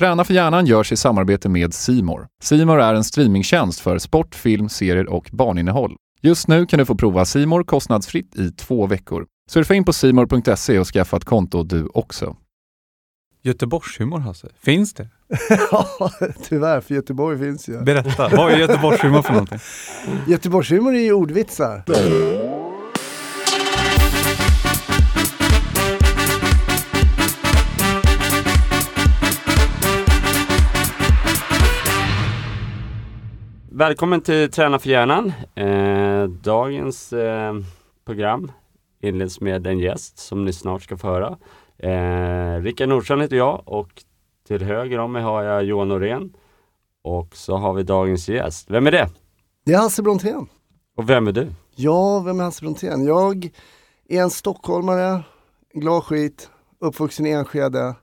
Träna för hjärnan görs i samarbete med Simor. Simor är en streamingtjänst för sport, film, serier och barninnehåll. Just nu kan du få prova Simor kostnadsfritt i två veckor. Surfa in på simor.se och skaffa ett konto du också. Göteborgshumor Hasse, finns det? ja, tyvärr, för Göteborg finns ju. Berätta, vad är Göteborgshumor för någonting? Göteborgshumor är ju ordvitsar. Välkommen till Träna för hjärnan. Eh, dagens eh, program inleds med en gäst som ni snart ska få höra. Eh, Rickard Nordstrand heter jag och till höger om mig har jag Johan Norén. Och så har vi dagens gäst. Vem är det? Det är Hasse Brontén. Och vem är du? Ja, vem är Hasse Brontén? Jag är en stockholmare, glad skit, uppvuxen i Enskede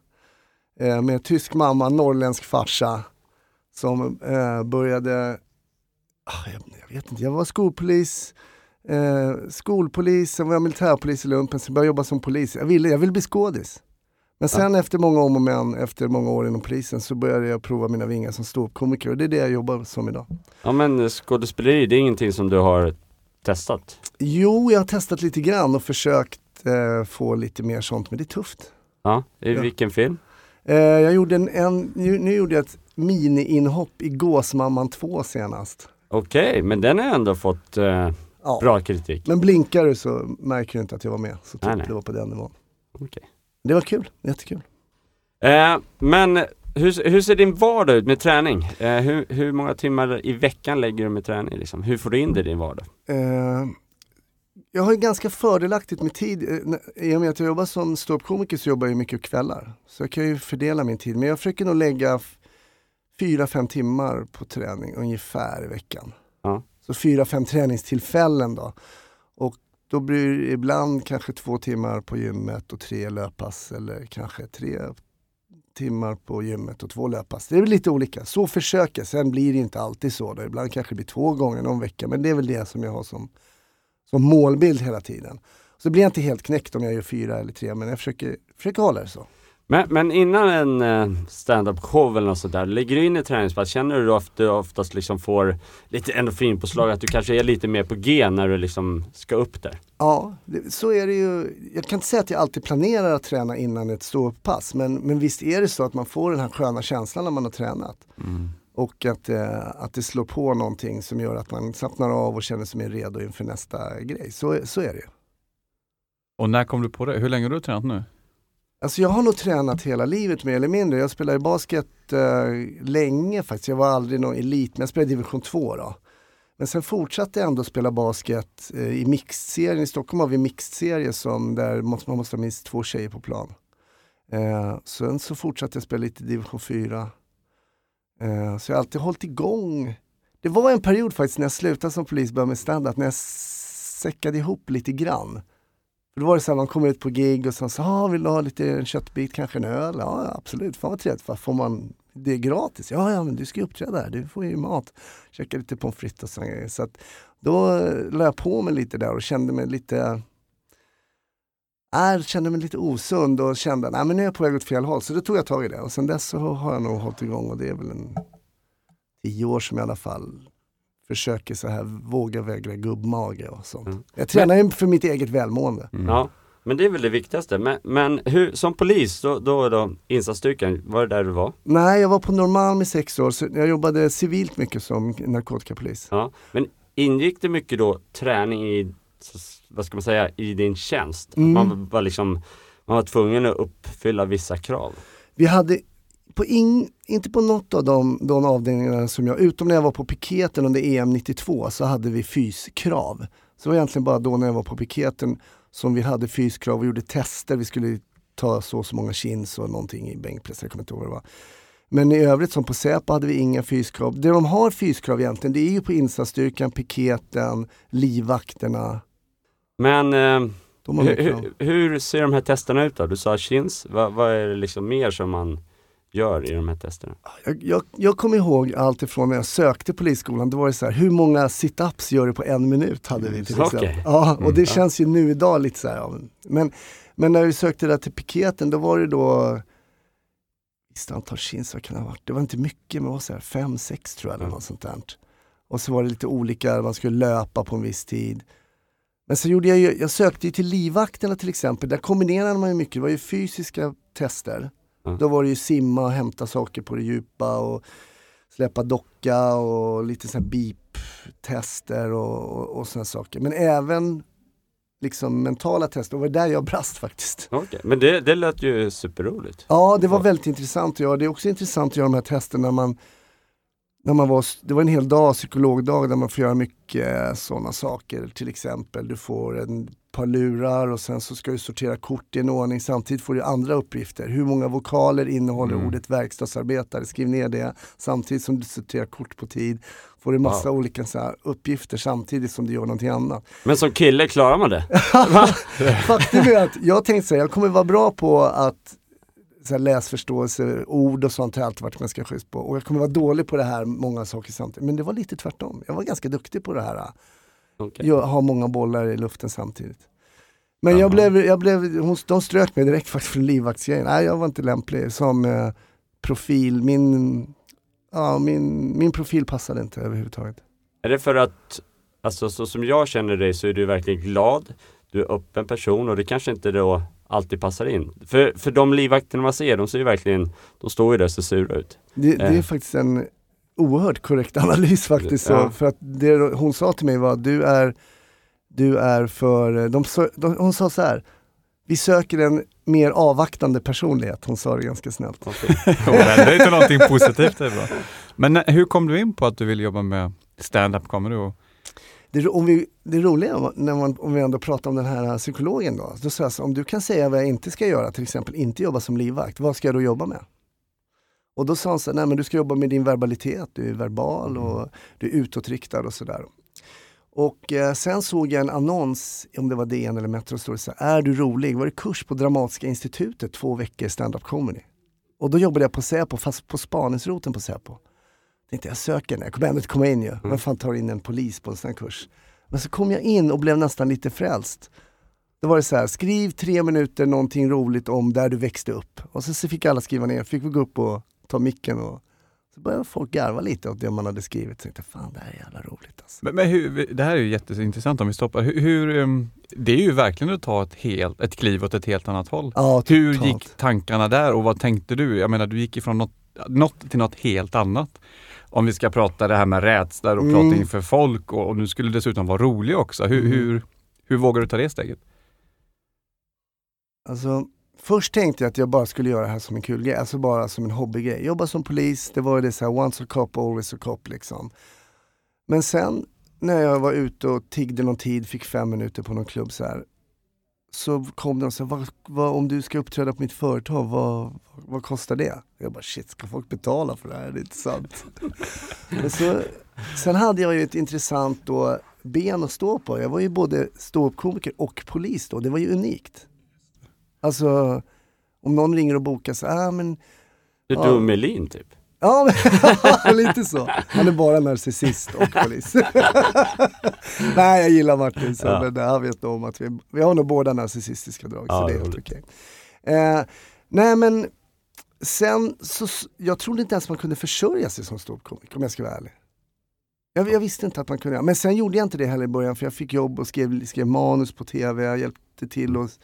eh, med tysk mamma, norrländsk farsa som eh, började jag, jag, vet inte, jag var skolpolis, eh, skolpolis, sen var jag militärpolis i lumpen, sen började jag jobba som polis. Jag ville, jag ville bli skådis. Men sen ja. efter många om och men, efter många år inom polisen så började jag prova mina vingar som ståuppkomiker och det är det jag jobbar som idag. Ja men skådespeleri, det är ingenting som du har testat? Jo, jag har testat lite grann och försökt eh, få lite mer sånt, men det är tufft. Ja, i ja. vilken film? Eh, jag gjorde en, en nu, nu gjorde jag ett mini-inhopp i Gåsmamman 2 senast. Okej, okay, men den har ändå fått eh, ja. bra kritik. Men blinkar du så märker du inte att jag var med. Så typ det var på den nivån. Okay. Det var kul, jättekul. Eh, men hur, hur ser din vardag ut med träning? Eh, hur, hur många timmar i veckan lägger du med träning? Liksom? Hur får du in det i din vardag? Eh, jag har ju ganska fördelaktigt med tid. Eh, I och med att jag jobbar som ståuppkomiker så jobbar jag mycket kvällar. Så jag kan ju fördela min tid. Men jag försöker nog lägga fyra, fem timmar på träning ungefär i veckan. Ja. Så fyra, fem träningstillfällen då. Och då blir det ibland kanske två timmar på gymmet och tre löppass eller kanske tre timmar på gymmet och två löppass. Det är väl lite olika. Så försöker Sen blir det inte alltid så. Då. Ibland kanske det blir två gånger någon vecka. Men det är väl det som jag har som, som målbild hela tiden. Så blir jag inte helt knäckt om jag gör fyra eller tre, men jag försöker, försöker hålla det så. Men, men innan en uh, stand-up show eller något sånt där, lägger du in ett träningspass, känner du då att du oftast liksom får lite endorfinpåslag, att du kanske är lite mer på G när du liksom ska upp där? Ja, så är det ju. Jag kan inte säga att jag alltid planerar att träna innan ett ståupppass, men, men visst är det så att man får den här sköna känslan när man har tränat. Mm. Och att, eh, att det slår på någonting som gör att man slappnar av och känner sig mer redo inför nästa grej. Så, så är det ju. Och när kom du på det? Hur länge har du tränat nu? Alltså jag har nog tränat hela livet mer eller mindre. Jag spelade basket eh, länge faktiskt. Jag var aldrig någon elit, men jag spelade division 2 då. Men sen fortsatte jag ändå spela basket eh, i mixserien. I Stockholm har vi mixserie som där måste, man måste ha minst två tjejer på plan. Eh, sen så fortsatte jag spela lite division 4. Eh, så jag har alltid hållit igång. Det var en period faktiskt när jag slutade som polis, började med standard, när jag säckade ihop lite grann. Då var det så här, man kommer ut på gig och så sa ah, vill du ha lite en köttbit, kanske en öl? Ja absolut, fan vad trevligt. Får man det är gratis? Ja, ja men du ska ju uppträda här, du får ju mat. Käka lite pommes frites och sådana grejer. Så att då eh, la jag på mig lite där och kände mig lite eh, jag kände mig lite osund och kände att nu är jag på väg åt fel håll. Så då tog jag tag i det och sen dess så har jag nog hållit igång och det är väl en tio år som i alla fall försöker så här våga vägra gubbmage och sånt. Mm. Jag tränar ju för mitt eget välmående. Mm. Ja, men det är väl det viktigaste. Men, men hur, som polis, då, då, då insatsstyrkan, var det där du var? Nej, jag var på Norrmalm i sex år. Så jag jobbade civilt mycket som narkotikapolis. Ja, men ingick det mycket då träning i, vad ska man säga, i din tjänst? Mm. Man var liksom, man var tvungen att uppfylla vissa krav? Vi hade på in, inte på något av de, de avdelningarna som jag, utom när jag var på piketen under EM 92 så hade vi fyskrav. Så det var egentligen bara då när jag var på piketen som vi hade fyskrav och gjorde tester. Vi skulle ta så och så många chins och någonting i bänkpress, jag kommer inte ihåg vad det var. Men i övrigt som på Säpo hade vi inga fyskrav. Det de har fyskrav egentligen det är ju på insatsstyrkan, piketen, livvakterna. Men eh, hur, hur, ser de här testerna ut då? Du sa chins, vad, vad är det liksom mer som man gör i de här testerna? Jag, jag, jag kommer ihåg allt ifrån när jag sökte polisskolan, då var det så här, hur många sit-ups gör du på en minut? hade vi till mm, exempel. Okay. Ja, och det mm, känns ju nu idag lite så här, ja. men, men när vi sökte där till piketen, då var det då Visst antal chins, vad kan det ha varit? Det var inte mycket, men det var så här fem, sex tror jag eller Mm. något sånt där. Och så var det lite olika, man skulle löpa på en viss tid. Men så gjorde jag ju, jag sökte ju till livvakterna till exempel, där kombinerade man ju mycket, det var ju fysiska tester. Mm. Då var det ju simma och hämta saker på det djupa och släppa docka och lite sådana beep-tester och, och, och sådana saker. Men även liksom mentala tester, det var där jag brast faktiskt. Okej, Men det, det lät ju superroligt. Ja, det var väldigt intressant att göra. Det är också intressant att göra de här testerna när man, när man var, det var en hel dag, psykologdag, där man får göra mycket sådana saker. Till exempel, du får en par lurar och sen så ska du sortera kort i en ordning. Samtidigt får du andra uppgifter. Hur många vokaler innehåller Mm. ordet verkstadsarbetare? Skriv ner det. Samtidigt som du sorterar kort på tid får du massa Wow. olika så uppgifter samtidigt som du gör någonting annat. Men som kille, klarar man det? Faktum är att jag tänkte säga, jag kommer vara bra på att så här, läsförståelse, ord och sånt har jag alltid varit ganska schysst på. Och jag kommer vara dålig på det här, många saker samtidigt. Men det var lite tvärtom. Jag var ganska duktig på det här. Okej. Jag har många bollar i luften samtidigt. Men jag Jaha. blev, jag blev, hon, de strök mig direkt faktiskt från livvaktsgrejen. Nej, jag var inte lämplig som eh, profil. Min, ja, min, min profil passade inte överhuvudtaget. Är det för att, alltså så som jag känner dig så är du verkligen glad, du är öppen person och det kanske inte då alltid passar in. För, för de livvakterna man ser, de ser ju verkligen, de står ju där och ser sura ut. Det, det är Eh. faktiskt en oerhört korrekt analys faktiskt. Ja. Så, för att det hon sa till mig var du är, du är för, de, sö- de, hon sa så här, vi söker en mer avvaktande personlighet. Hon sa det ganska snällt. Och det är inte någonting positivt, det är bra. Men när- hur kom du in på att du ville jobba med stand-up comedy? Och, Det, om vi, det roliga var, när man, om vi ändå pratar om den här psykologen då, då sa jag så, om du kan säga vad jag inte ska göra, till exempel inte jobba som livvakt, vad ska jag då jobba med? Och då sa han så här, nej men du ska jobba med din verbalitet, du är verbal och du är utåtriktad och sådär. Och eh, sen såg jag en annons, om det var DN eller Metro, stod det så här, är du rolig? Var det kurs på Dramatiska institutet, två veckor stand-up comedy. Och då jobbade jag på Säpo, fast på spaningsroten på Säpo. Tänkte jag söker den, jag kommer ändå inte komma in ju. Vem fan tar in en polis på en sån här kurs? Men så kom jag in och blev nästan lite frälst. Då var det så här, skriv tre minuter någonting roligt om där du växte upp. Och så, så fick alla skriva ner, fick vi gå upp och ta micken och så började folk garva lite åt det man hade skrivit. Så tänkte fan det här är jävla roligt alltså. men, men hur, det här är ju jätteintressant om vi stoppar. Hur, hur, um, det är ju verkligen att ta ett, helt, ett kliv åt ett helt annat håll. Ja, Hur gick tankarna där och vad tänkte du? Jag menar, du gick ifrån något, något till något helt annat. Om vi ska prata det här med rädsla och Mm. prata inför folk och, och nu skulle dessutom vara rolig också. Hur, Mm. hur, hur vågar du ta det steget? Alltså, först tänkte jag att jag bara skulle göra det här som en kul grej, alltså bara som en hobbygrej. Jobba som polis, det var ju det så här once a cop, always a cop liksom. Men sen när jag var ute och tiggde någon tid, fick fem minuter på någon klubb så här. Så kom de och sa, vad, vad, om du ska uppträda på mitt företag, vad, vad kostar det? Jag bara shit, ska folk betala för det här? Det är inte sant. Men så, sen hade jag ju ett intressant då, ben att stå på. Jag var ju både ståuppkomiker och polis då, det var ju unikt. Alltså, om någon ringer och bokar så, ah, men Det är Ja. du och Melin typ. Ja, men, lite så. Han är bara narcissist och polis. Nej, jag gillar Martin, så, Ja. det här vet om att vi, vi har nog båda narcissistiska drag, Ja, så det är helt okej. Eh, nej, men sen så, jag trodde inte ens man kunde försörja sig som ståuppkomiker, om jag ska vara ärlig. Jag, jag visste inte att man kunde men sen gjorde jag inte det heller i början, för jag fick jobb och skrev, skrev manus på tv, jag hjälpte till att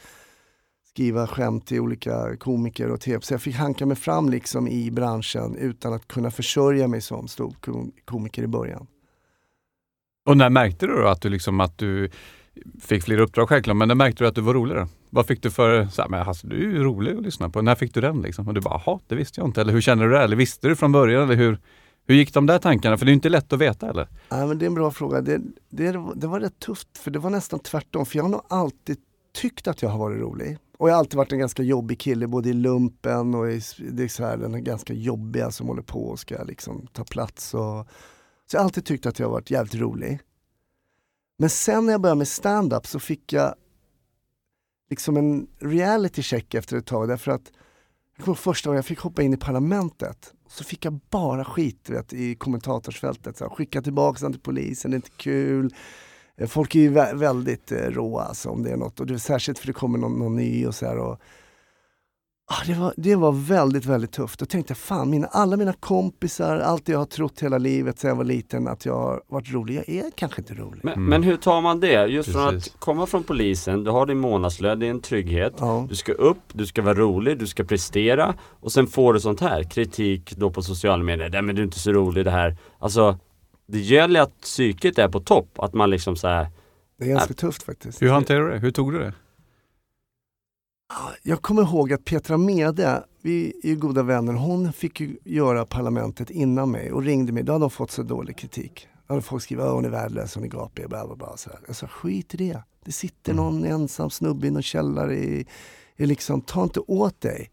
skriva skämt till olika komiker och tv. Så jag fick hanka mig fram liksom i branschen utan att kunna försörja mig som ståuppkomiker i början. Och när märkte du då att du, liksom, att du fick fler uppdrag självklart, men när märkte du att du var roligare? Vad fick du för, så här, men alltså, du är ju rolig att lyssna på. När fick du den liksom? Och du bara, jaha, det visste jag inte. Eller hur kände du det? Eller visste du från början? Eller hur, hur gick de där tankarna? För det är ju inte lätt att veta eller? Ja, men det är en bra fråga. Det, det, det var rätt tufft för det var nästan tvärtom. För jag har nog alltid tyckt att jag har varit rolig. Och jag har alltid varit en ganska jobbig kille både i lumpen och i, det är så här, den ganska jobbiga som håller på och ska liksom ta plats. Och, så jag har alltid tyckt att jag har varit jävligt rolig. Men sen när jag började med stand-up så fick jag liksom en reality check efter ett tag därför att jag kommer första gången jag fick hoppa in i parlamentet så fick jag bara skit vet, i kommentatorsfältet. Så här, skicka tillbaka den till polisen, det är inte kul. Eh, Folk är ju vä- väldigt eh, råa alltså, om det är något. Och det är särskilt för det kommer någon, någon ny och så här. Och, Ah, det, var, det var väldigt, väldigt tufft. Då tänkte jag, fan, mina, alla mina kompisar, allt jag har trott hela livet sedan jag var liten att jag har varit rolig. Jag är kanske inte rolig. Men, Mm. men hur tar man det? Just från Precis. att komma från polisen, du har din månadslön, det är en trygghet. Ja. Du ska upp, du ska vara rolig, du ska prestera och sen får du sånt här, kritik då på sociala medier. Nej men du är inte så rolig det här. Alltså, det gäller att psyket är på topp, att man liksom så här, Det är ganska tufft faktiskt. Hur hanterade du det? Hur tog du det? Ah, Jag kommer ihåg att Petra Mede, vi är ju goda vänner, hon fick ju göra Parlamentet innan mig och ringde mig. Då hade hon fått så dålig kritik. Då hade folk skrivit att hon är värdelös, hon är gapig, bla bla bla. Så här. Jag sa skit i det. Det sitter någon ensam snubbe i någon källare. I, i liksom, ta inte åt dig.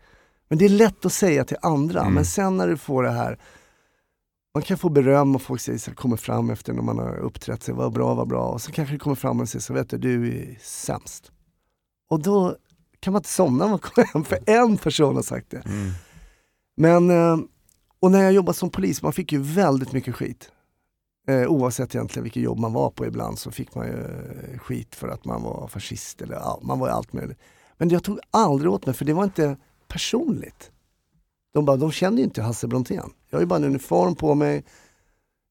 Men det är lätt att säga till andra. Mm. Men sen när du får det här man kan få beröm och folk säger så här, kommer fram efter när man har uppträtt sig, vad bra, vad bra. Och så kanske det kommer fram och säger så vet du, du är sämst. Och då kan man inte somna när man kommer hem, för en person har sagt det. Mm. Men, eh, och när jag jobbade som polis, man fick ju väldigt mycket skit. Eh, oavsett egentligen vilket jobb man var på ibland så fick man ju eh, skit för att man var fascist eller man var allt möjligt. Men jag tog aldrig åt mig för det var inte personligt. De, bara, de känner ju inte Hasse Brontén. Jag har ju bara en uniform på mig,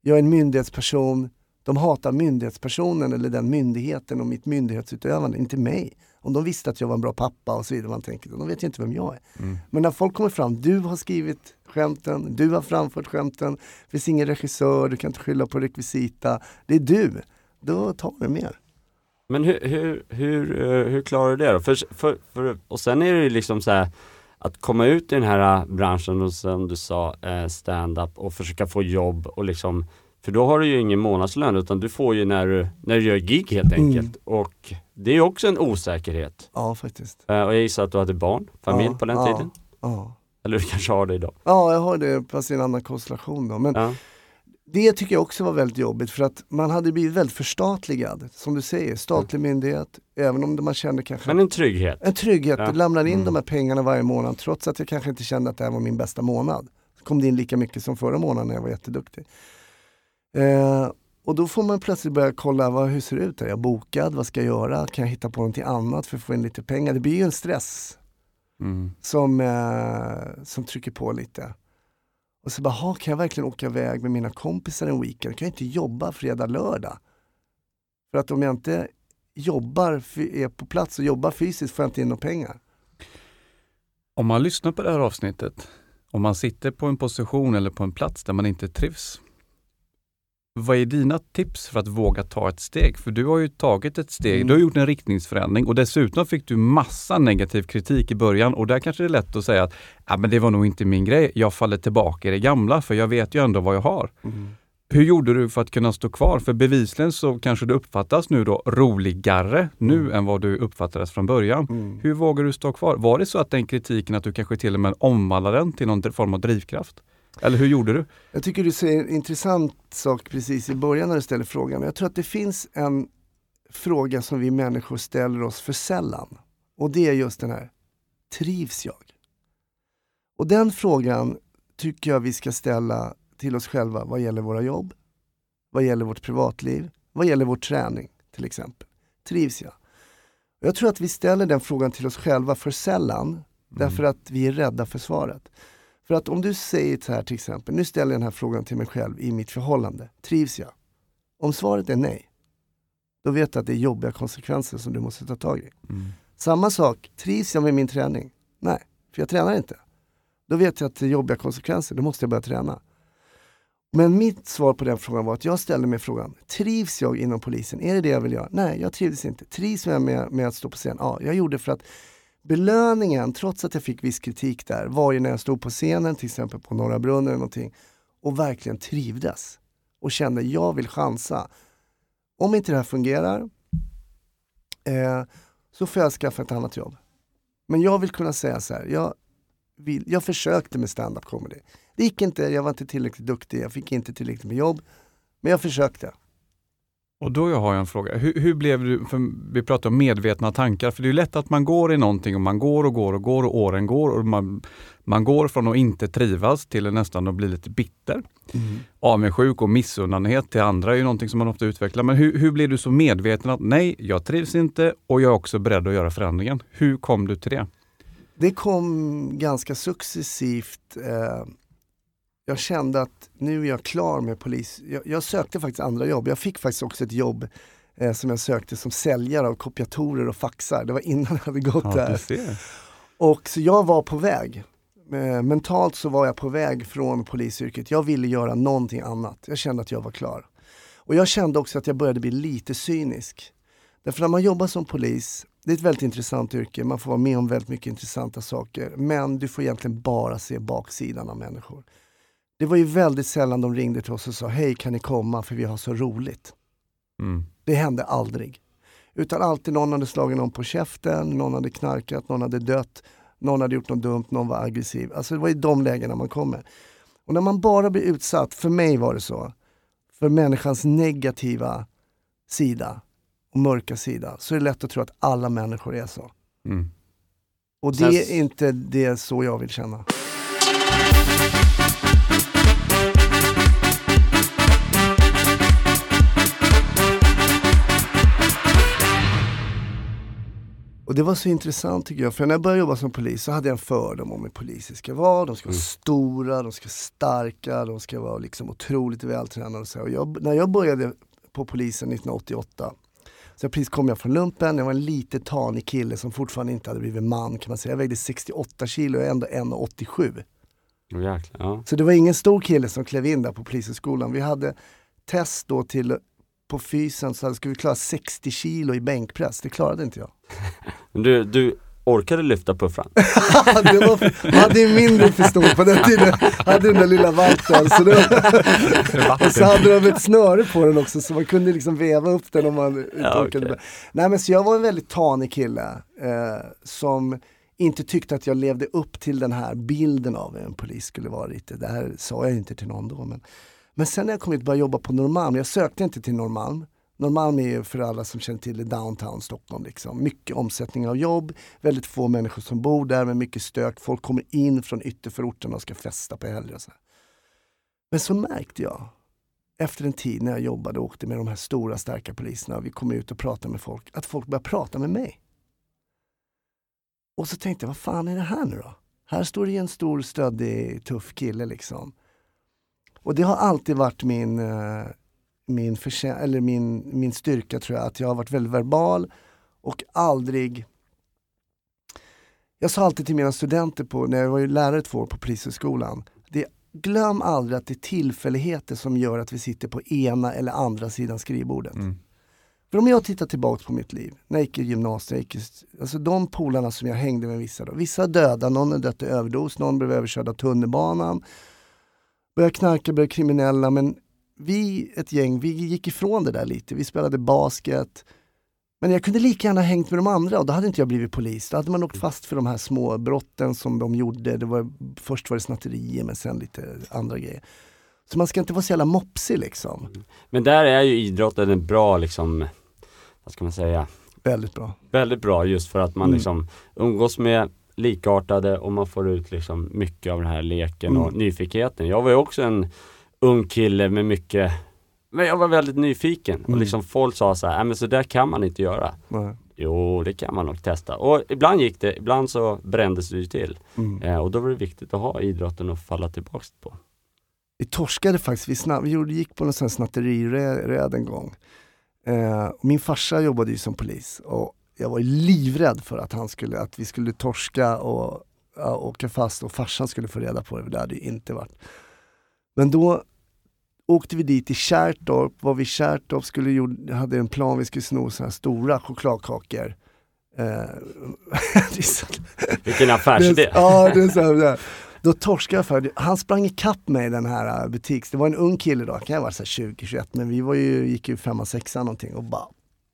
jag är en myndighetsperson. De hatar myndighetspersonen eller den myndigheten och mitt myndighetsutövande, inte mig. Om de visste att jag var en bra pappa och så vidare, man tänker, de vet ju inte vem jag är. Mm. Men när folk kommer fram, du har skrivit skämten, du har framfört skämten, det finns ingen regissör, du kan inte skylla på rekvisita, det är du. Då tar det mer. Men hur, hur, hur, eh, hur klarar du det då? För, för, för, och sen är det ju liksom så här att komma ut i den här eh, branschen och som du sa eh, stand-up och försöka få jobb och liksom för då har du ju ingen månadslön utan du får ju när du, när du gör gig helt Mm. enkelt. Och det är ju också en osäkerhet. Ja, faktiskt. Eh, och jag gissar att du hade barn, familj Ja, på den ja, tiden. Ja. Eller du kanske har det idag. ja, jag har det fast i en annan konstellation då. Men Ja. Det tycker jag också var väldigt jobbigt för att man hade blivit väldigt förstatligad. Som du säger, statlig myndighet, även om man kände kanske Men en trygghet. En trygghet, Ja. du lämnar in Mm. de här pengarna varje månad trots att jag kanske inte kände att det här var min bästa månad. Så kom det in lika mycket som förra månaden när jag var jätteduktig. Eh, och då får man plötsligt börja kolla, vad, hur ser det ut? Är jag bokad? Vad ska jag göra? Kan jag hitta på någonting annat för att få in lite pengar? Det blir ju en stress Mm. som, eh, som trycker på lite. Och så bara, kan jag verkligen åka iväg med mina kompisar en weekend? Kan jag inte jobba fredag, lördag? För att om jag inte jobbar, är på plats och jobbar fysiskt får jag inte in några pengar. Om man lyssnar på det här avsnittet, om man sitter på en position eller på en plats där man inte trivs. Vad är dina tips för att våga ta ett steg? För du har ju tagit ett steg, Mm. du har gjort en riktningsförändring och dessutom fick du massa negativ kritik i början och där kanske det är lätt att säga att ah, men det var nog inte min grej, jag faller tillbaka i det gamla för jag vet ju ändå vad jag har. Hur gjorde du för att kunna stå kvar? För bevisligen så kanske du uppfattas nu då roligare nu Mm. än vad du uppfattades från början. Mm. Hur vågar du stå kvar? Var det så att den kritiken, att du kanske till och med omvandlade den till någon form av drivkraft? Eller hur gjorde du? Jag tycker du säger en intressant sak precis i början när du ställer frågan. Jag tror att det finns en fråga som vi människor ställer oss för sällan. Och det är just den här, trivs jag? Och den frågan tycker jag vi ska ställa till oss själva vad gäller våra jobb, vad gäller vårt privatliv, vad gäller vår träning till exempel. Trivs jag? Jag tror att vi ställer den frågan till oss själva för sällan därför att vi är rädda för svaret. För att om du säger så här till exempel, nu ställer jag den här frågan till mig själv i mitt förhållande. Trivs jag? Om svaret är nej, då vet du att det är jobbiga konsekvenser som du måste ta tag i. Mm. Samma sak, trivs jag med min träning? Nej, för jag tränar inte. Då vet jag att det är jobbiga konsekvenser, då måste jag börja träna. Men mitt svar på den frågan var att jag ställde mig frågan, trivs jag inom polisen? Är det det jag vill göra? Nej, jag trivdes inte. Trivs jag med, med att stå på scen? Ja, jag gjorde för att belöningen, trots att jag fick viss kritik där, var ju när jag stod på scenen, till exempel på Norra Brunn eller någonting, och verkligen trivdes. Och kände, jag vill chansa. Om inte det här fungerar, eh, så får jag skaffa ett annat jobb. Men jag vill kunna säga så här, jag, vill, jag försökte med stand-up comedy. Det gick inte, jag var inte tillräckligt duktig, jag fick inte tillräckligt med jobb. Men jag försökte. Och då har jag en fråga. Hur, hur blev du, för vi pratar om medvetna tankar, för det är lätt att man går i någonting och man går och går och går och åren går och man, man går från att inte trivas till nästan att bli lite bitter. Avundsjuk och missunnandet till andra är ju någonting som man ofta utvecklar. Men hur, hur blev du så medveten att nej, jag trivs inte och jag är också beredd att göra förändringen? Hur kom du till det? Det kom ganska successivt. Eh, jag kände att nu är jag klar med polis. Jag, jag sökte faktiskt andra jobb. Jag fick faktiskt också ett jobb eh, som jag sökte som säljare av kopiatorer och faxar. Det var innan jag hade gått Ja, där. Och så jag var på väg. Eh, mentalt så var jag på väg från polisyrket. Jag ville göra någonting annat. Jag kände att jag var klar. Och jag kände också att jag började bli lite cynisk. Därför när man jobbar som polis, det är ett väldigt intressant yrke, man får vara med om väldigt mycket intressanta saker. Men du får egentligen bara se baksidan av människor. Det var ju väldigt sällan de ringde till oss och sa hej kan ni komma för vi har så roligt. Mm. Det hände aldrig. Utan alltid någon hade slagit någon på käften, någon hade knarkat, någon hade dött, någon hade gjort något dumt, någon var aggressiv. Alltså det var i de lägena man kommer. Och när man bara blir utsatt, för mig var det så, för människans negativa sida och mörka sida, så är det lätt att tro att alla människor är så. Mm. Och det är inte det så jag vill känna. Och det var så intressant tycker jag, för när jag började jobba som polis så hade jag en fördom om hur poliser ska vara. De ska vara stora, de ska vara starka, de ska vara liksom otroligt vältränade. Och så. Och jag, när jag började på polisen 1988 så precis kom jag från lumpen, jag var en lite tanig kille som fortfarande inte hade blivit man kan man säga. Jag vägde 68 kilo och ändå 1,87. Oh, jäklar, ja. Så det var ingen stor kille som klev in där på polishögskolan. Vi hade test då till på fysen så skulle vi klara 60 kilo i bänkpress. Det klarade inte jag. Du, du orkade lyfta puffran? det var, man hade ju mindre pistol på den tiden. hade den där lilla valten. Så, det, och så hade de ett snöre på den också så man kunde liksom veva upp den om man Ja, okej. Nej men så jag var en väldigt tanig kille eh, som inte tyckte att jag levde upp till den här bilden av hur en polis skulle vara lite. Det här sa jag inte till någon då. Men, men sen när jag kom hit och började jobba på Norrmalm, jag sökte inte till Norrmalm. Norrmalm är ju för alla som känner till det downtown Stockholm. Liksom. Mycket omsättning av jobb, väldigt få människor som bor där med mycket stök. Folk kommer in från ytterförorterna och ska festa på helger. och Så. Men så märkte jag efter en tid när jag jobbade och åkte med de här stora starka poliserna och vi kom ut och pratade med folk, att folk började prata med mig. Och så tänkte jag, vad fan är det här nu då? Här står det en stor, stöddig, tuff kille liksom. Och det har alltid varit min, eh, min, eller min, min styrka tror jag, att jag har varit väldigt verbal och aldrig jag sa alltid till mina studenter på, när jag var ju lärare två år på Polishögskolan, det, glöm aldrig att det är tillfälligheter som gör att vi sitter på ena eller andra sidan skrivbordet. Mm. För om jag tittar tillbaka på mitt liv, när jag gick i gymnasiet, jag gick i, alltså de polarna som jag hängde med vissa då, vissa döda, någon är dött i överdos, någon blev överkörd av tunnelbanan, började knarka, började kriminella, men vi, ett gäng, vi gick ifrån det där lite. Vi spelade basket, men jag kunde lika gärna hängt med de andra och då hade inte jag blivit polis. Då hade man åkt fast för de här små brotten som de gjorde. Det var, först var det snatterier men sen lite andra grejer. Så man ska inte vara så jävla mopsig liksom. Men där är ju idrotten en bra liksom, vad ska man säga, Väldigt bra. väldigt bra just för att man Mm. liksom umgås med likartade och man får ut liksom mycket av den här leken och Mm. nyfikenheten. Jag var ju också en ung kille med mycket, men jag var väldigt nyfiken och Mm. liksom folk sa så här, "Nej, men så där kan man inte göra. Nej. Jo, det kan man nog testa. Och ibland gick det, ibland så brändes det ju till. Mm. Eh, och då var det viktigt att ha idrotten att falla tillbaks på. Vi torskade faktiskt, vi, snabb, vi gick på sån här snatteriräd en gång. Eh, och min farsa jobbade ju som polis och jag var livrädd för att, han skulle, att vi skulle torska och ja, åka fast och farsan skulle få reda på det. Det hade ju inte varit. Men då åkte vi dit i Kärrtorp, var vi i Kärrtorp, skulle, gjorde- hade en plan, vi skulle sno såna här stora chokladkakor. Eh, Vilken affärsidé! ja, det är så här. Då torskade jag för Han sprang ikapp mig den här äh, butiks... Det var en ung kille då, han kan ha varit 20-21 men vi var ju, gick ju femma, sexa någonting och bara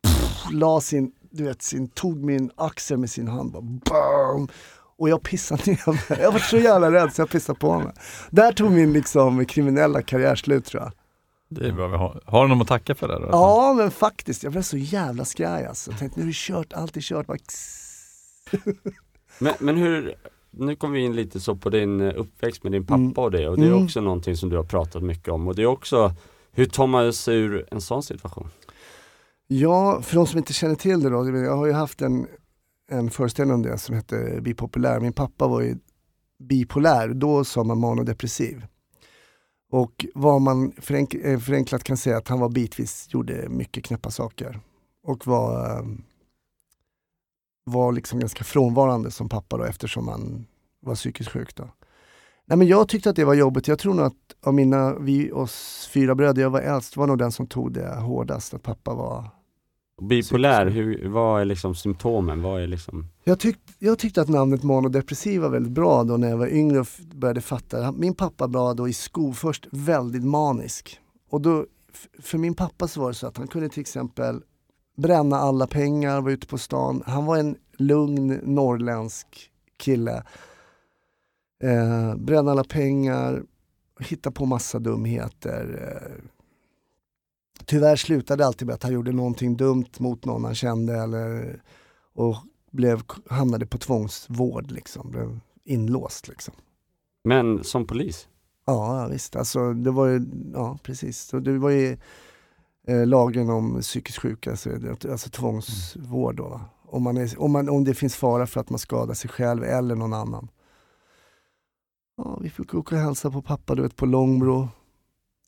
pff, la sin, du vet, sin, tog min axel med sin hand bara bam! Och jag pissade ner mig. Jag var så jävla rädd så jag pissade på mig. Där tog min liksom kriminella karriär slut tror jag. Det är bra. vi Har, har du någon att tacka för det? Då? Ja men faktiskt, jag blev så jävla skraj alltså. Jag tänkte nu är det kört, allt är kört. Bara, Men, men hur, nu kommer vi in lite så på din eh, uppväxt med din pappa Mm. och det och det är Mm. också någonting som du har pratat mycket om och det är också hur tar man sig ur en sån situation? Ja, för de som inte känner till det då, jag har ju haft en en föreställning om det som hette Bipopulär. Min pappa var ju bipolär, då sa man manodepressiv. Och vad man förenk eh, förenklat kan säga att han var bitvis, gjorde mycket knäppa saker. Och var, ehm, var liksom ganska frånvarande som pappa då eftersom han var psykiskt sjuk. Då. Nej, men jag tyckte att det var jobbigt. Jag tror nog att av mina, vi oss fyra bröder, jag var äldst, var nog den som tog det hårdast, att pappa var Bipolär, hur, vad är liksom symptomen? Vad är liksom... jag, tyck, jag tyckte att namnet manodepressiv var väldigt bra då när jag var yngre och började fatta. Min pappa var då i sko först väldigt manisk. Och då, för min pappa så var det så att han kunde till exempel bränna alla pengar, vara ute på stan. Han var en lugn norrländsk kille. Eh, bränna alla pengar, hitta på massa dumheter. Eh, tyvärr slutade det alltid med att han gjorde någonting dumt mot någon han kände eller, och blev, hamnade på tvångsvård, liksom. blev inlåst. Liksom. Men som polis? Ja, visst. Alltså, det var ju, ja precis. Så det var ju eh, lagen om psykiskt sjuka, så är det, alltså tvångsvård då. Va? Om, man är, om, man, om det finns fara för att man skadar sig själv eller någon annan. Ja, vi fick åka och hälsa på pappa du vet, på Långbro.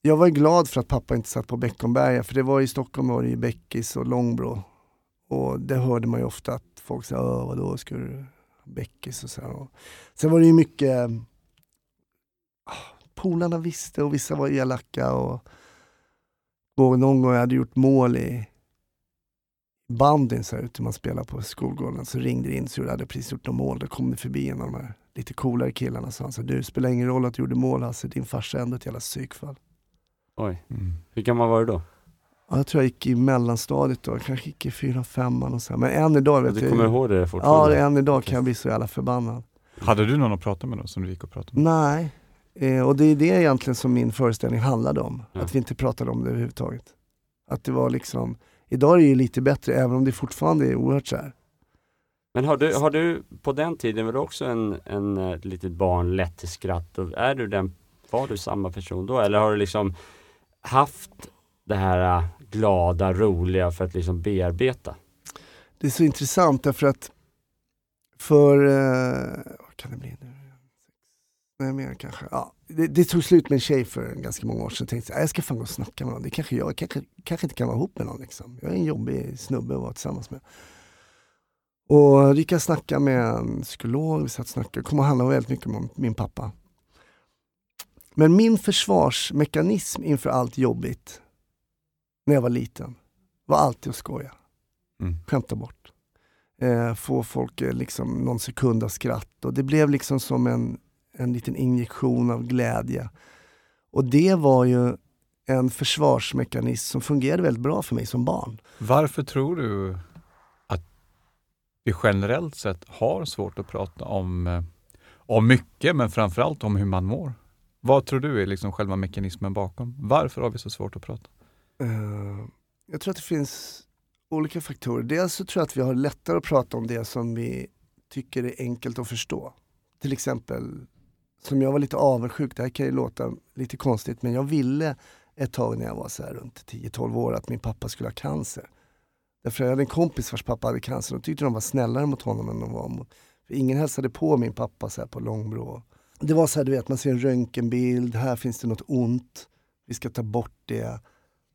Jag var glad för att pappa inte satt på Beckomberga, för det var i Stockholm var det ju Bäckis och Långbro. Och det hörde man ju ofta att folk sa, "Åh, vadå, ska du Beckis Bäckis och så här. Och Sen var det ju mycket ah, polarna visste och vissa var elaka. Och, och någon gång jag hade gjort mål i bandyn så här ute man spelar på skolgården så ringde det in så jag hade precis gjort något mål. Då kom det förbi en av de här lite coolare killarna sa han så du spelar ingen roll att du gjorde mål Hasse, din farsa är ändå ett jävla psykfall. Oj, Mm. hur gammal var du då? Ja, jag tror jag gick i mellanstadiet då, kanske gick i fyra, femman och så. Men än idag vet Du jag kommer ju- ihåg det Ja, fortfarande? det- än idag kan jag bli så jävla förbannad. Hade du någon att prata med då som du gick och pratade med? Nej, eh, och det är det egentligen som min föreställning handlade om. Ja. Att vi inte pratade om det överhuvudtaget. Att det var liksom, idag är det ju lite bättre även om det fortfarande är oerhört så här. Men har du, har du på den tiden, var du också en, en eh, litet barn lätt till skratt? Och är du den, var du samma person då? Eller har du liksom haft det här eh, glada, roliga för att liksom bearbeta? Det är så intressant därför att för, eh, vad kan det bli nu? Nej, mer kanske. Ja, det, det tog slut med en tjej för ganska många år sedan. Jag tänkte att jag ska fan gå och snacka med någon. Det kanske jag kanske, kanske inte kan vara ihop med någon. Liksom. Jag är en jobbig snubbe att vara tillsammans med. Och gick jag snacka med en psykolog, vi satt och snackade. Det kom att handla väldigt mycket om min pappa. Men min försvarsmekanism inför allt jobbigt när jag var liten var alltid att skoja Mm. skämta bort. Eh, få folk eh, liksom någon sekund av skratt och det blev liksom som en, en liten injektion av glädje. Och det var ju en försvarsmekanism som fungerade väldigt bra för mig som barn. Varför tror du vi generellt sett har svårt att prata om, eh, om mycket, men framförallt om hur man mår? Vad tror du är liksom själva mekanismen bakom? Varför har vi så svårt att prata? Uh, jag tror att det finns olika faktorer. Dels så tror jag att vi har lättare att prata om det som vi tycker är enkelt att förstå. Till exempel, som jag var lite avundsjuk, det här kan ju låta lite konstigt, men jag ville ett tag när jag var så här runt 10-12 år att min pappa skulle ha cancer. Därför jag hade en kompis vars pappa hade cancer och tyckte de var snällare mot honom än de var mot... För ingen hälsade på min pappa så här på Långbro. Det var så här, du vet, man ser en röntgenbild, här finns det något ont, vi ska ta bort det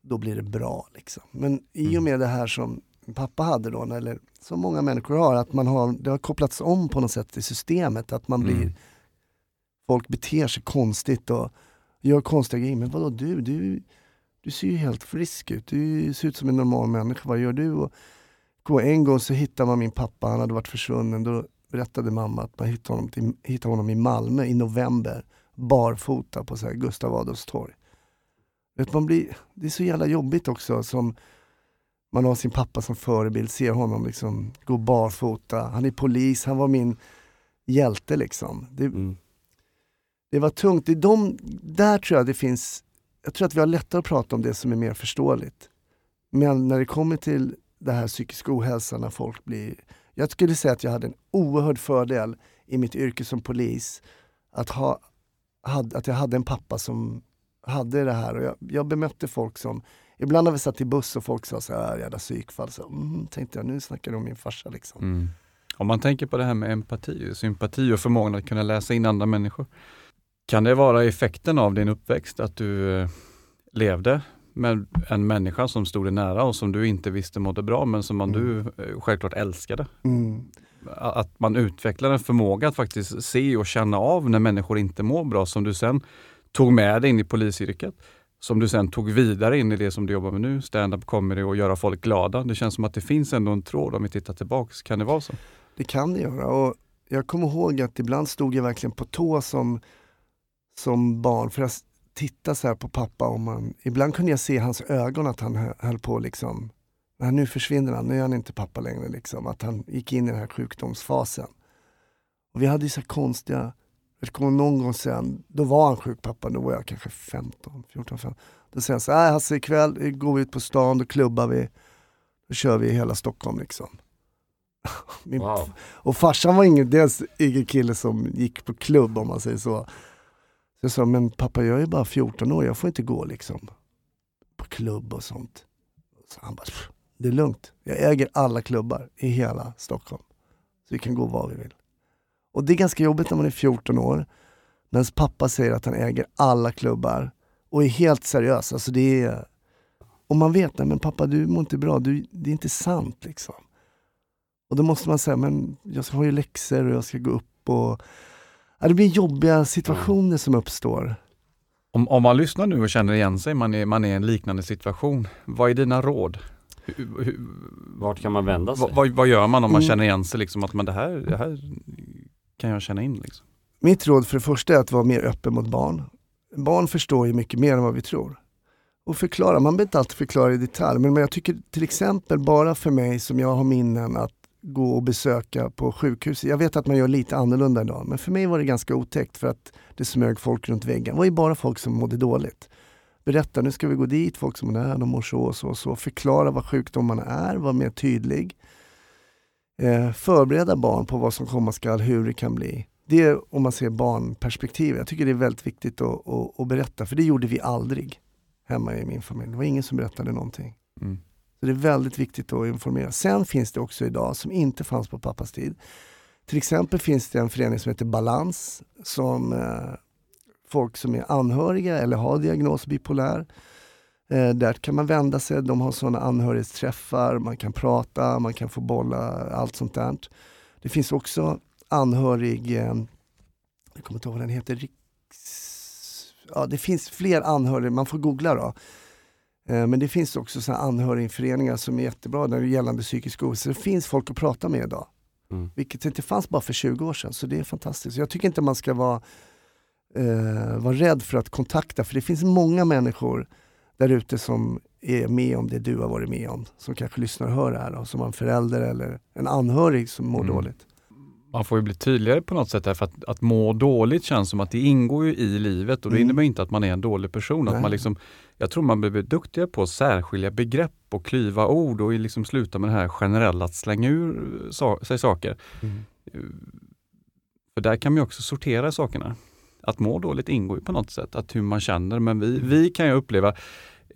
då blir det bra. Liksom. Men i och Mm. med det här som pappa hade då, eller som många människor har, att man har, det har kopplats om på något sätt i systemet. Att man blir, Mm. folk beter sig konstigt och gör konstiga grejer. Men vadå du, du, du ser ju helt frisk ut. Du ser ut som en normal människa. Vad gör du? Och, en gång så hittade man min pappa, han hade varit försvunnen. Då berättade mamma att man hittade honom, till, hittade honom i Malmö i november. Barfota på så här Gustav Adolfs torg. Vet, man blir, det är så jävla jobbigt också som man har sin pappa som förebild, ser honom liksom gå barfota. Han är polis, han var min hjälte liksom. Det, Mm. det var tungt. Det de, där tror jag det finns, jag tror att vi har lättare att prata om det som är mer förståeligt. Men när det kommer till det här psykisk ohälsa när folk blir... Jag skulle säga att jag hade en oerhörd fördel i mitt yrke som polis. Att, ha, had, att jag hade en pappa som hade det här. Och jag, jag bemötte folk som... Ibland när vi satt i buss och folk sa så här, jävla psykfall. Så, mm, tänkte jag, nu snackar du om min farsa liksom. Mm. Om man tänker på det här med empati, sympati och förmågan att kunna läsa in andra människor. Kan det vara effekten av din uppväxt att du eh, levde med en människa som stod dig nära och som du inte visste mådde bra men som man Mm. du eh, självklart älskade? Mm. Att man utvecklar en förmåga att faktiskt se och känna av när människor inte mår bra som du sen tog med dig in i polisyrket. Som du sen tog vidare in i det som du jobbar med nu, stand-up comedy och göra folk glada. Det känns som att det finns ändå en tråd om vi tittar tillbaks. Kan det vara så? Det kan det göra. Och jag kommer ihåg att ibland stod jag verkligen på tå som, som barn för att titta så här på pappa. Och man, ibland kunde jag se i hans ögon att han hö- höll på liksom, "Nej, nu försvinner han, nu är han inte pappa längre. Liksom. Att han gick in i den här sjukdomsfasen. Och vi hade ju så här konstiga, jag kommer någon gång sen, då var han sjuk pappa, då var jag kanske 15, 14, 15. Då säger han så här, "Nej, Hasse ikväll går vi ut på stan, då klubbar vi, då kör vi hela Stockholm liksom. Min Wow. och farsan var ingen, dels ingen kille som gick på klubb om man säger så. Så jag sa, men pappa jag är bara 14 år, jag får inte gå liksom på klubb och sånt. Så han bara, det är lugnt. Jag äger alla klubbar i hela Stockholm. Så vi kan gå var vi vill. Och det är ganska jobbigt när man är 14 år. När ens pappa säger att han äger alla klubbar och är helt seriös. Alltså det är... Och man vet, nej men pappa du mår inte bra, du, det är inte sant liksom. Och då måste man säga, men jag ska ha ju läxor och jag ska gå upp och... Ja, det blir jobbiga situationer som uppstår. Om, om man lyssnar nu och känner igen sig, man är, man är i en liknande situation. Vad är dina råd? Hur, hur, Vart kan man vända sig? vad, vad, vad gör man om man Mm. känner igen sig? Liksom, att man, det, här, det här kan jag känna in. Liksom. Mitt råd för det första är att vara mer öppen mot barn. Barn förstår ju mycket mer än vad vi tror. Och förklara, man behöver inte alltid förklara i detalj, men men jag tycker till exempel bara för mig som jag har minnen att gå och besöka på sjukhus. Jag vet att man gör lite annorlunda idag, men för mig var det ganska otäckt för att det smög folk runt väggen. Det var ju bara folk som mådde dåligt. Berätta, nu ska vi gå dit, folk som är de mår så och så och så. Förklara vad sjukdomarna är, var mer tydlig. Eh, förbereda barn på vad som komma skall, hur det kan bli. Det är om man ser barnperspektivet. Jag tycker det är väldigt viktigt att, att, att berätta, för det gjorde vi aldrig hemma i min familj. Det var ingen som berättade någonting. Mm. Så det är väldigt viktigt att informera. Sen finns det också idag, som inte fanns på pappas tid. Till exempel finns det en förening som heter Balans som eh, folk som är anhöriga eller har diagnos bipolär. Eh, där kan man vända sig, de har sådana anhörighetsträffar, man kan prata, man kan få bolla, allt sånt där. Det finns också anhörig, eh, jag kommer inte ihåg vad den heter, Riks... Ja, det finns fler anhöriga, man får googla då. Eh, Men det finns också så här anhörigföreningar som är jättebra när det gällande psykisk ohälsa. Det finns folk att prata med idag. Mm. Vilket inte fanns bara för 20 år sedan. Så det är fantastiskt. Jag tycker inte man ska vara, eh, vara rädd för att kontakta. För det finns många människor där ute som är med om det du har varit med om. Som kanske lyssnar och hör det här. Då, som har en förälder eller en anhörig som mår Mm. dåligt. Man får ju bli tydligare på något sätt därför att, att må dåligt känns som att det ingår ju i livet och det Mm. innebär inte att man är en dålig person. Att Nej. man liksom, jag tror man behöver duktigare på att särskilja begrepp och klyva ord och liksom sluta med det här generella att slänga ur sa, sig saker. För där kan man ju också sortera sakerna. Att må dåligt ingår ju på något sätt, att hur man känner. Men vi, vi kan ju uppleva,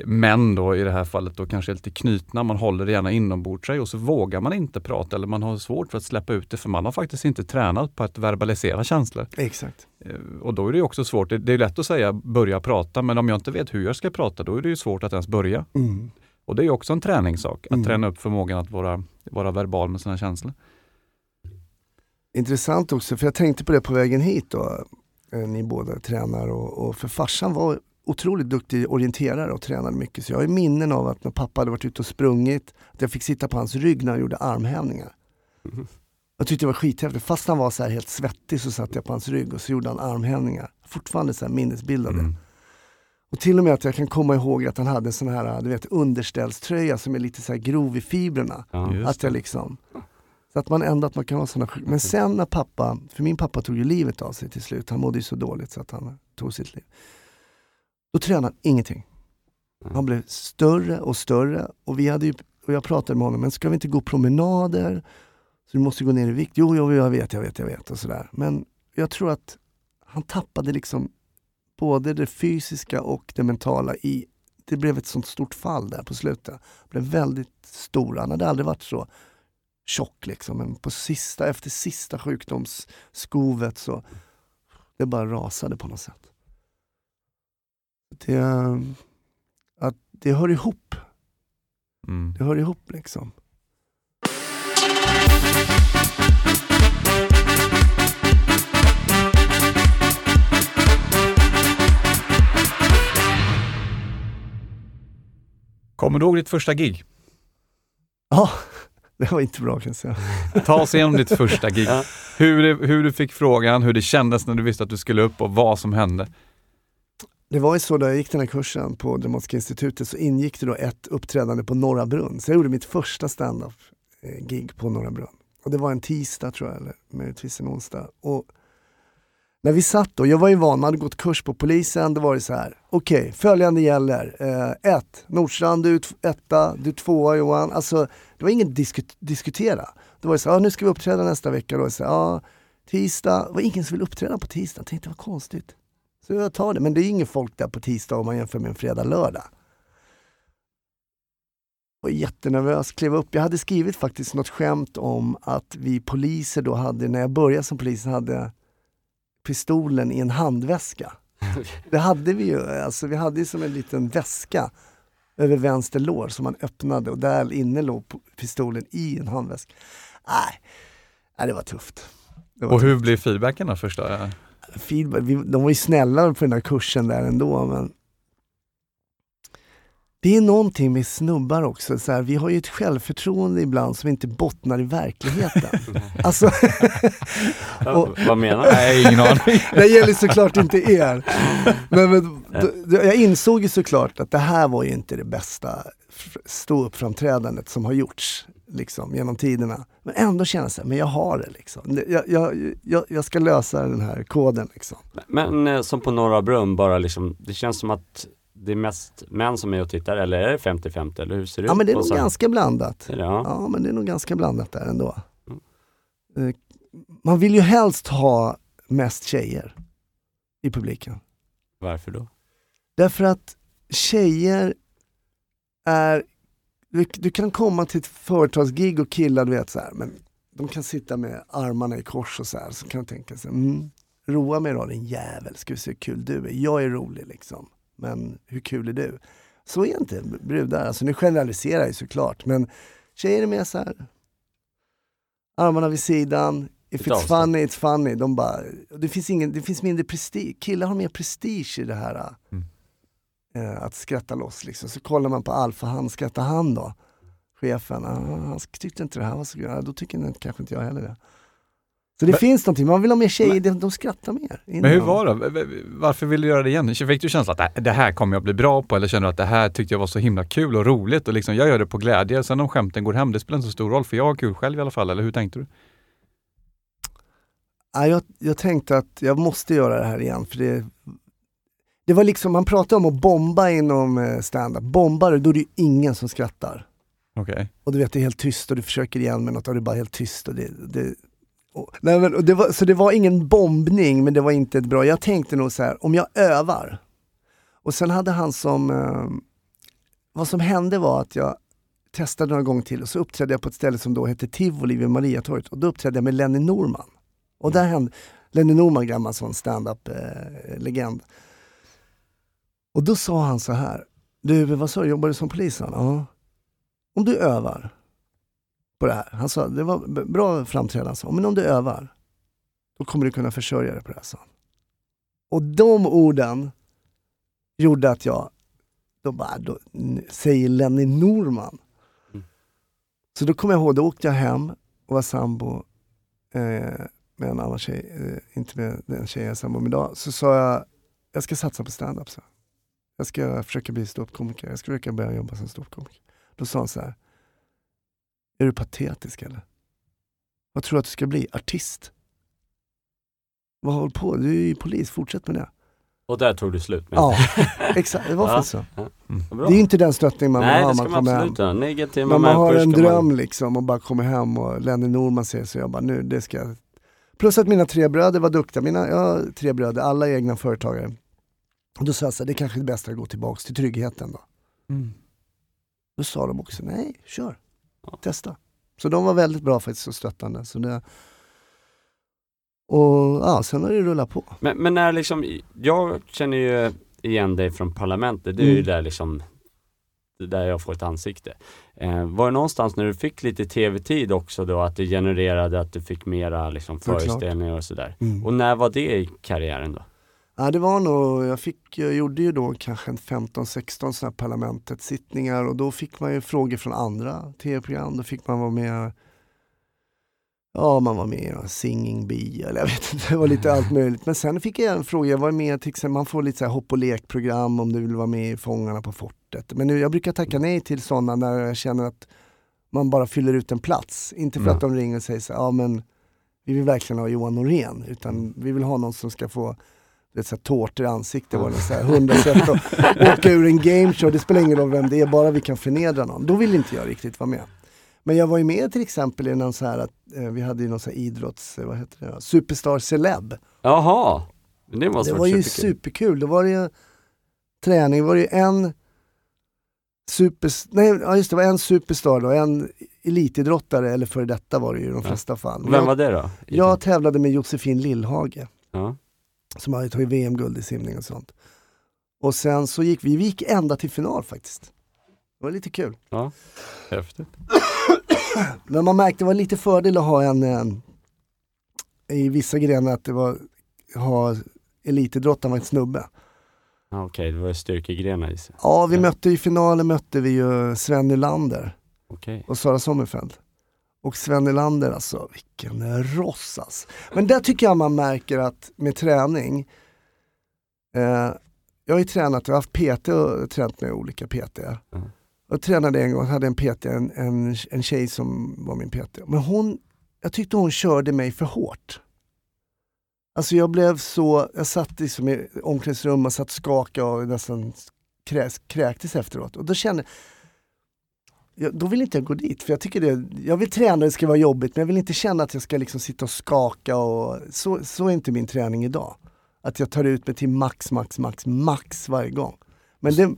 män då i det här fallet, då kanske är lite knutna, man håller det gärna inombords sig och så vågar man inte prata eller man har svårt för att släppa ut det för man har faktiskt inte tränat på att verbalisera känslor. Exakt. Eh, Och då är det också svårt, det är lätt att säga börja prata men om jag inte vet hur jag ska prata då är det ju svårt att ens börja. Mm. Och det är också en träningssak, att Mm. träna upp förmågan att vara, vara verbal med sina känslor. Intressant också, för jag tänkte på det på vägen hit då. Eh, Ni båda tränar och, och för farsan var otroligt duktig orienterare och tränade mycket. Så jag har minnen av att när pappa hade varit ute och sprungit, att jag fick sitta på hans rygg när han gjorde armhävningar. Mhm. Jag tyckte det var skithäftigt. Fast han var så här helt svettig så satt jag på hans rygg och så gjorde han armhävningar. Fortfarande så här minnesbild av det. Mm. Och till och med att jag kan komma ihåg att han hade en sån här du vet, underställströja som är lite så här grov i fibrerna. Ja. Att jag liksom så att man ändå att man kan ha såna sjuk- Men sen när pappa, för min pappa tog ju livet av sig till slut, han mådde ju så dåligt så att han tog sitt liv. Då tränade han ingenting. Han blev större och större och vi hade ju, och jag pratade med honom, men ska vi inte gå promenader? Så du måste gå ner i vikt. Jo, jo, jag vet, jag vet, jag vet och sådär. Men jag tror att han tappade liksom både det fysiska och det mentala i, det blev ett sånt stort fall där på slutet. Han blev väldigt stor, han hade aldrig varit så tjock liksom. Men på sista, efter sista sjukdomsskovet så det bara rasade på något sätt. Det, att det hör ihop. Mm. Det hör ihop liksom. Kommer du ihåg ditt första gig? Ja, det var inte bra kan jag säga. Ta oss igenom ditt första gig. Ja. Hur, hur du fick frågan, hur det kändes när du visste att du skulle upp och vad som hände. Det var ju så när jag gick den här kursen på Dramatiska institutet så ingick det då ett uppträdande på Norra Brunn. Så jag gjorde mitt första stand-up-gig eh, på Norra Brunn. Och det var en tisdag tror jag, eller möjligtvis en onsdag. Och när vi satt då, jag var ju van, man hade gått kurs på polisen, då var det så här. Okej, följande gäller. Eh, Nordstrand, du är etta, du är tvåa Johan. Alltså, det var inget disku- diskutera. Det var ju så här, ah, nu ska vi uppträda nästa vecka. Då. Så här, ah, tisdag, det var ingen som ville uppträda på tisdag. Jag tänkte, vad konstigt. Så jag tar det, men det är ingen folk där på tisdag om man jämför med en fredag, lördag. Jag var jättenervös, klev upp. Jag hade skrivit faktiskt något skämt om att vi poliser då hade, när jag började som polis, hade pistolen i en handväska. Det hade vi ju, alltså vi hade ju som en liten väska över vänster lår som man öppnade och där inne låg pistolen i en handväska. Nej, det var tufft. Det var Och hur blev feedbacken då första? Feedback. Vi, de var ju snälla på den där kursen där ändå men det är någonting med snubbar också, så här, vi har ju ett självförtroende ibland som inte bottnar i verkligheten. alltså, Ja, vad menar du? Nej, ingen aning. det gäller såklart inte er. Men, men, d- d- jag insåg ju såklart att det här var ju inte det bästa ståuppframträdandet som har gjorts liksom, genom tiderna. Men ändå känner jag så här, men jag har det liksom. Jag, jag, jag, jag ska lösa den här koden liksom. Men eh, som på Norra Brunn, bara liksom, det känns som att det är mest män som är och tittar, eller är det 50-50? Eller hur ser det Ja ut? men det är nog ganska blandat. Ja. Ja, men det är nog ganska blandat där ändå. Mm. Eh, Man vill ju helst ha mest tjejer i publiken. Varför då? Därför att tjejer är... Du, du kan komma till ett företagsgig och killar, du vet så här, men de kan sitta med armarna i kors och så här, så kan du tänka sig, mm, roa mig då din jävel, ska vi se hur kul du är. Jag är rolig liksom, men hur kul är du? Så är inte brudar, alltså nu generaliserar jag såklart, men tjejer är mer så här. armarna vid sidan, if it's avstånd. funny, it's funny. De bara, det, finns ingen, det finns mindre prestige, killar har mer prestige i det här Mm. Eh, att skratta loss. Liksom. Så kollar man på Alfa, han skrattar han då? Chefen, ah, han tyckte inte det här var så kul, ah, då tycker inte, kanske inte jag heller det. Så det Men- finns någonting, man vill ha mer tjejer, de, de skrattar mer. Men hur var det? Varför ville du göra det igen? Fick du känslan att "Äh, det här kommer jag bli bra på eller känner du att det här tyckte jag var så himla kul och roligt och liksom jag gör det på glädje. Sen om skämten går hem, det spelar inte så stor roll för jag har kul själv i alla fall. Eller hur tänkte du? Ja, jag, jag tänkte att jag måste göra det här igen för det det var liksom, man pratar om att bomba inom eh, stand-up. Bombar du, då är det ju ingen som skrattar. Okej. Och du vet, det är helt tyst och du försöker igen med något och det är bara helt tyst. Och det, det, och, nej, men, och det var, så det var ingen bombning, men det var inte ett bra. Jag tänkte nog så här, om jag övar. Och sen hade han som, eh, vad som hände var att jag testade några gånger till och så uppträdde jag på ett ställe som då hette Tivoli vid Mariatorget och då uppträdde jag med Lenny Norman. Och där hände, Lenny Norman, gammal sån stand-up-legend. Och då sa han så här, du vad sa du, jobbar du som polis? Ja. Om du övar på det här, han sa, det var bra framträdande, sa, men om du övar, då kommer du kunna försörja dig på det här, sa han. Och de orden gjorde att jag, då bara, då, säger Lenny Norman. Mm. Så då kommer jag ihåg, då åkte jag hem och var sambo eh, med en annan tjej, eh, inte med den tjejen jag är sambo med idag. Så sa jag, jag ska satsa på stand-up. Så. Jag ska försöka bli ståuppkomiker, jag ska försöka börja jobba som ståuppkomiker. Då sa han så här, är du patetisk eller? Vad tror du att du ska bli? Artist? Vad håller på? Du är ju polis, fortsätt med det. Och där tog du slut med Ja, exakt. Det var Ja. faktiskt så. Vad bra. Det är inte den stöttning man Nej, vill ha det när ska man kommer hem. absolut ha. Negativa Men man har en dröm man... liksom och bara kommer hem och Lenny Norman säger så jag bara nu, det ska jag. Plus att mina tre bröder var duktiga, mina, jag har tre bröder, alla egna företagare. Och då sa jag så här, det kanske är det bästa att gå tillbaks till tryggheten då. Mm. Då sa de också, nej, kör, Ja. testa. Så de var väldigt bra faktiskt och stöttande. Så det, och ja, sen har det rullat på. Men, men när liksom, jag känner ju igen dig från Parlamentet, det är ju Mm. där liksom där jag får ett ansikte. Eh, var det någonstans när du fick lite tv-tid också då att det genererade att du fick mera liksom föreställningar och sådär? Mm. Och när var det i karriären då? Ja, det var nog, jag, fick, jag gjorde ju då kanske en 15-16 sådana parlamentet-sittningar och då fick man ju frågor från andra tv-program. Då fick man vara med, ja man var med i Singing Bee eller jag vet inte, det var lite allt möjligt. Men sen fick jag en fråga, jag var med till exempel, man får lite så här hopp och lekprogram om du vill vara med i Fångarna på fortet. Men nu, jag brukar tacka nej till sådana när jag känner att man bara fyller ut en plats. Inte för Mm. att de ringer och säger så ja men vi vill verkligen ha Johan Norén, utan vi vill ha någon som ska få det är så tårtor i ansiktet var det så här hundra sätt att åka ur en gameshow, det spelar ingen roll vem det är, bara vi kan förnedra någon. Då vill inte jag riktigt vara med. Men jag var ju med till exempel i någon så här, att, eh, vi hade ju någon så här idrotts, eh, vad heter det? Superstar Celeb. Jaha! Det måste Det var ju superkul. superkul, då var det ju träning, var det ju en super, nej, ja just det, var en superstar då, en elitidrottare, eller före detta var det ju i de Ja. flesta fall. Och Vem var det då? jag tävlade med Josefin Lillhage. Ja. Som hade tagit VM-guld i simning och sånt. Och sen så gick vi, vi gick ända till final faktiskt. Det var lite kul. ja. Häftigt. Men man märkte det var lite fördel att ha en, en i vissa grenar att det var, ha elitidrottaren var en snubbe. Ah, Okej, det var styrkegrenar i sig. Ja, vi Ja. mötte i finalen mötte vi ju Sven Nylander Okej. och Sara Sommerfeld. Och Sven Nylander alltså, vilken ross alltså. Men där tycker jag man märker att med träning, eh, jag har ju tränat, jag har haft PT och tränat med olika PT. Mm. Jag tränade en gång, hade en PT, en, en, en tjej som var min PT. Men hon, jag tyckte hon körde mig för hårt. Alltså jag blev så, jag satt liksom i omklädningsrum och satt skakade och nästan kräs, kräktes efteråt. Och då kände jag, då vill inte jag gå dit, för jag tycker det, jag vill träna, det ska vara jobbigt, men jag vill inte känna att jag ska liksom sitta och skaka och så, så är inte min träning idag. Att jag tar ut mig till max, max, max, max varje gång. Men det,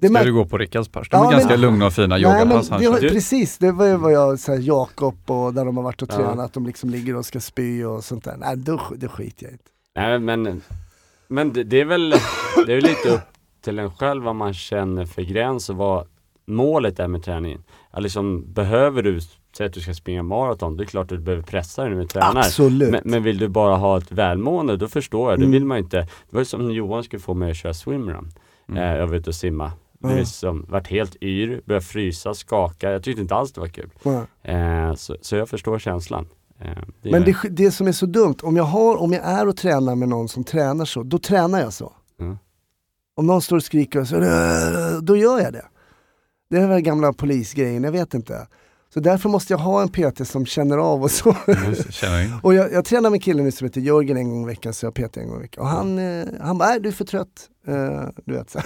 det Ska du gå på Rickards pass? De Ja, är men- ganska lugna och fina Nej, men yogapass han det, precis, det var ju vad jag, så här, Jakob och där de har varit och Ja. tränat, de liksom ligger och ska spy och sånt där. Nej, då, det skiter jag i. Nej men, men det, det är väl, det är lite upp till en själv vad man känner för gräns och vad målet är med träningen. Liksom, behöver du, säg att du ska springa maraton, det är klart att du behöver pressa dig när du tränar. Absolut. Men, men vill du bara ha ett välmående, då förstår jag. Det Mm. vill man inte. Det var ju som Johan skulle få mig att köra swimrun. Mm. Eh, jag var ute och simma. Det Ja. liksom, vart helt yr, började frysa, skaka. Jag tyckte inte alls det var kul. Eh, så, så jag förstår känslan. Eh, det Men det, det som är så dumt, om jag, har, om jag är och tränar med någon som tränar så, då tränar jag så. Mm. Om någon står och skriker, och så, då gör jag det. Det är väl gamla polisgrejen, jag vet inte. Så därför måste jag ha en PT som känner av och så. Och jag, jag tränar med en kille nu som heter Jörgen en gång i veckan, så jag PT en gång i veckan. Och han, eh, han bara, nej du är för trött. Eh, du vet, så.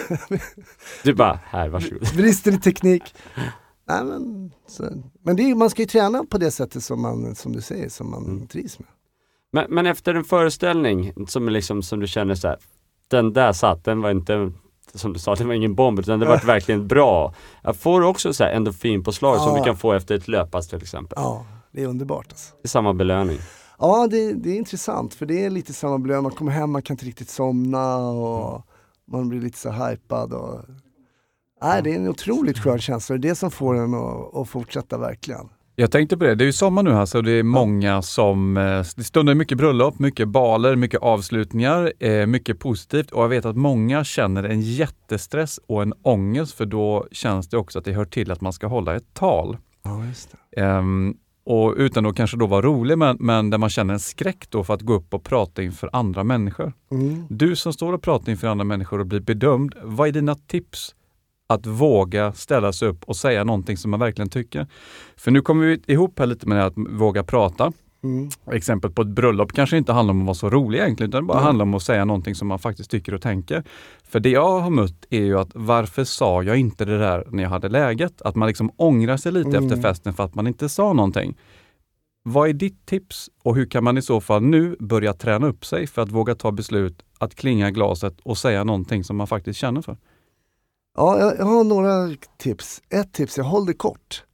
Du bara, här, varsågod. brister i teknik. Nej, men så, men är, man ska ju träna på det sättet som, man, som du säger, som man Mm. trivs med. Men, men efter en föreställning som, är liksom, som du känner så här, den där satt, den var inte, som du sa, det var ingen bomb utan det var verkligen bra. Jag får också så här endorfinpåslag som Ja. du kan få efter ett löppass till exempel. Ja, det är underbart alltså. Det är samma belöning. Ja, det, det är intressant för det är lite samma belöning. Man kommer hem, man kan inte riktigt somna och man blir lite så hypad. Och... Nej, det är en otroligt skön känsla. Det är det som får en att, att fortsätta verkligen. Jag tänkte på det, det är ju sommar nu här så det är många som, eh, det stundar mycket bröllop, mycket baler, mycket avslutningar, eh, mycket positivt och jag vet att många känner en jättestress och en ångest för då känns det också att det hör till att man ska hålla ett tal. Ja, just. Ehm, och utan att kanske då vara rolig men, men där man känner en skräck då för att gå upp och prata inför andra människor. Mm. Du som står och pratar inför andra människor och blir bedömd, vad är dina tips att våga ställa sig upp och säga någonting som man verkligen tycker? För nu kommer vi ihop här lite med det att våga prata. Mm. Exempel på ett bröllop kanske inte handlar om att vara så rolig egentligen, utan det bara Mm. handlar om att säga någonting som man faktiskt tycker och tänker. För det jag har mött är ju att varför sa jag inte det där när jag hade läget? Att man liksom ångrar sig lite Mm. efter festen för att man inte sa någonting. Vad är ditt tips och hur kan man i så fall nu börja träna upp sig för att våga ta beslut att klinga glaset och säga någonting som man faktiskt känner för? Ja, jag, har några tips. Ett tips är håll det kort.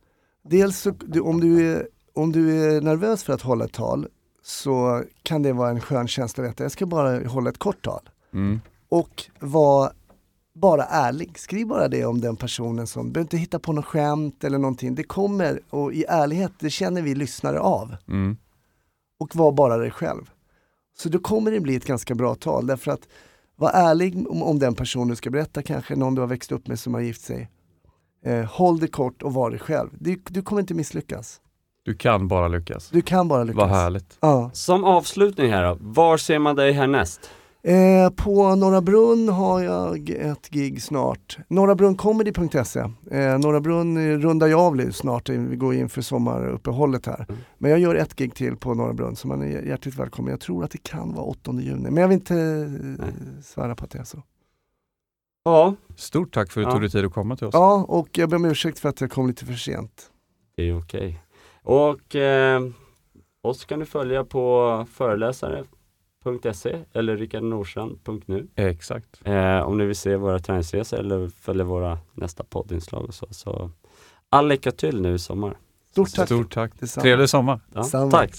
Dels så, du, om, du är, om du är nervös för att hålla ett tal så kan det vara en skön känsla att veta, jag ska bara hålla ett kort tal. Mm. Och var bara ärlig. Skriv bara det om den personen som, behöver inte hitta på något skämt eller någonting. Det kommer, och i ärlighet, det känner vi lyssnare av. Mm. Och var bara dig själv. Så då kommer det bli ett ganska bra tal därför att var ärlig om, om den person du ska berätta, kanske någon du har växt upp med som har gift sig. Eh, håll det kort och var dig själv. Du, du kommer inte misslyckas. Du kan bara lyckas. Du kan bara lyckas. Vad härligt. Ja. Som avslutning här då, var ser man dig härnäst? Eh, på Norra Brunn har jag ett gig snart. Norrabruncomedy.se. Eh, Norra Brunn rundar jag av snart, eh, vi går in för sommaruppehållet här. Mm. Men jag gör ett gig till på Norra Brunn så man är hjärtligt välkommen. Jag tror att det kan vara 8 juni, men jag vill inte eh, svära på att det är så. Ja, Stort tack för att du Ja. tog dig tid att komma till oss. Ja, och jag ber om ursäkt för att jag kom lite för sent. det är okej. Och eh, oss kan du följa på föreläsare.se eller rikardnorstrand.nu Exakt. eh, om ni vill se våra träningsresor eller följa våra nästa poddinslag och så. så all lycka till nu i sommar. Stort tack. Stort tack. Trevlig sommar. Ja, tack!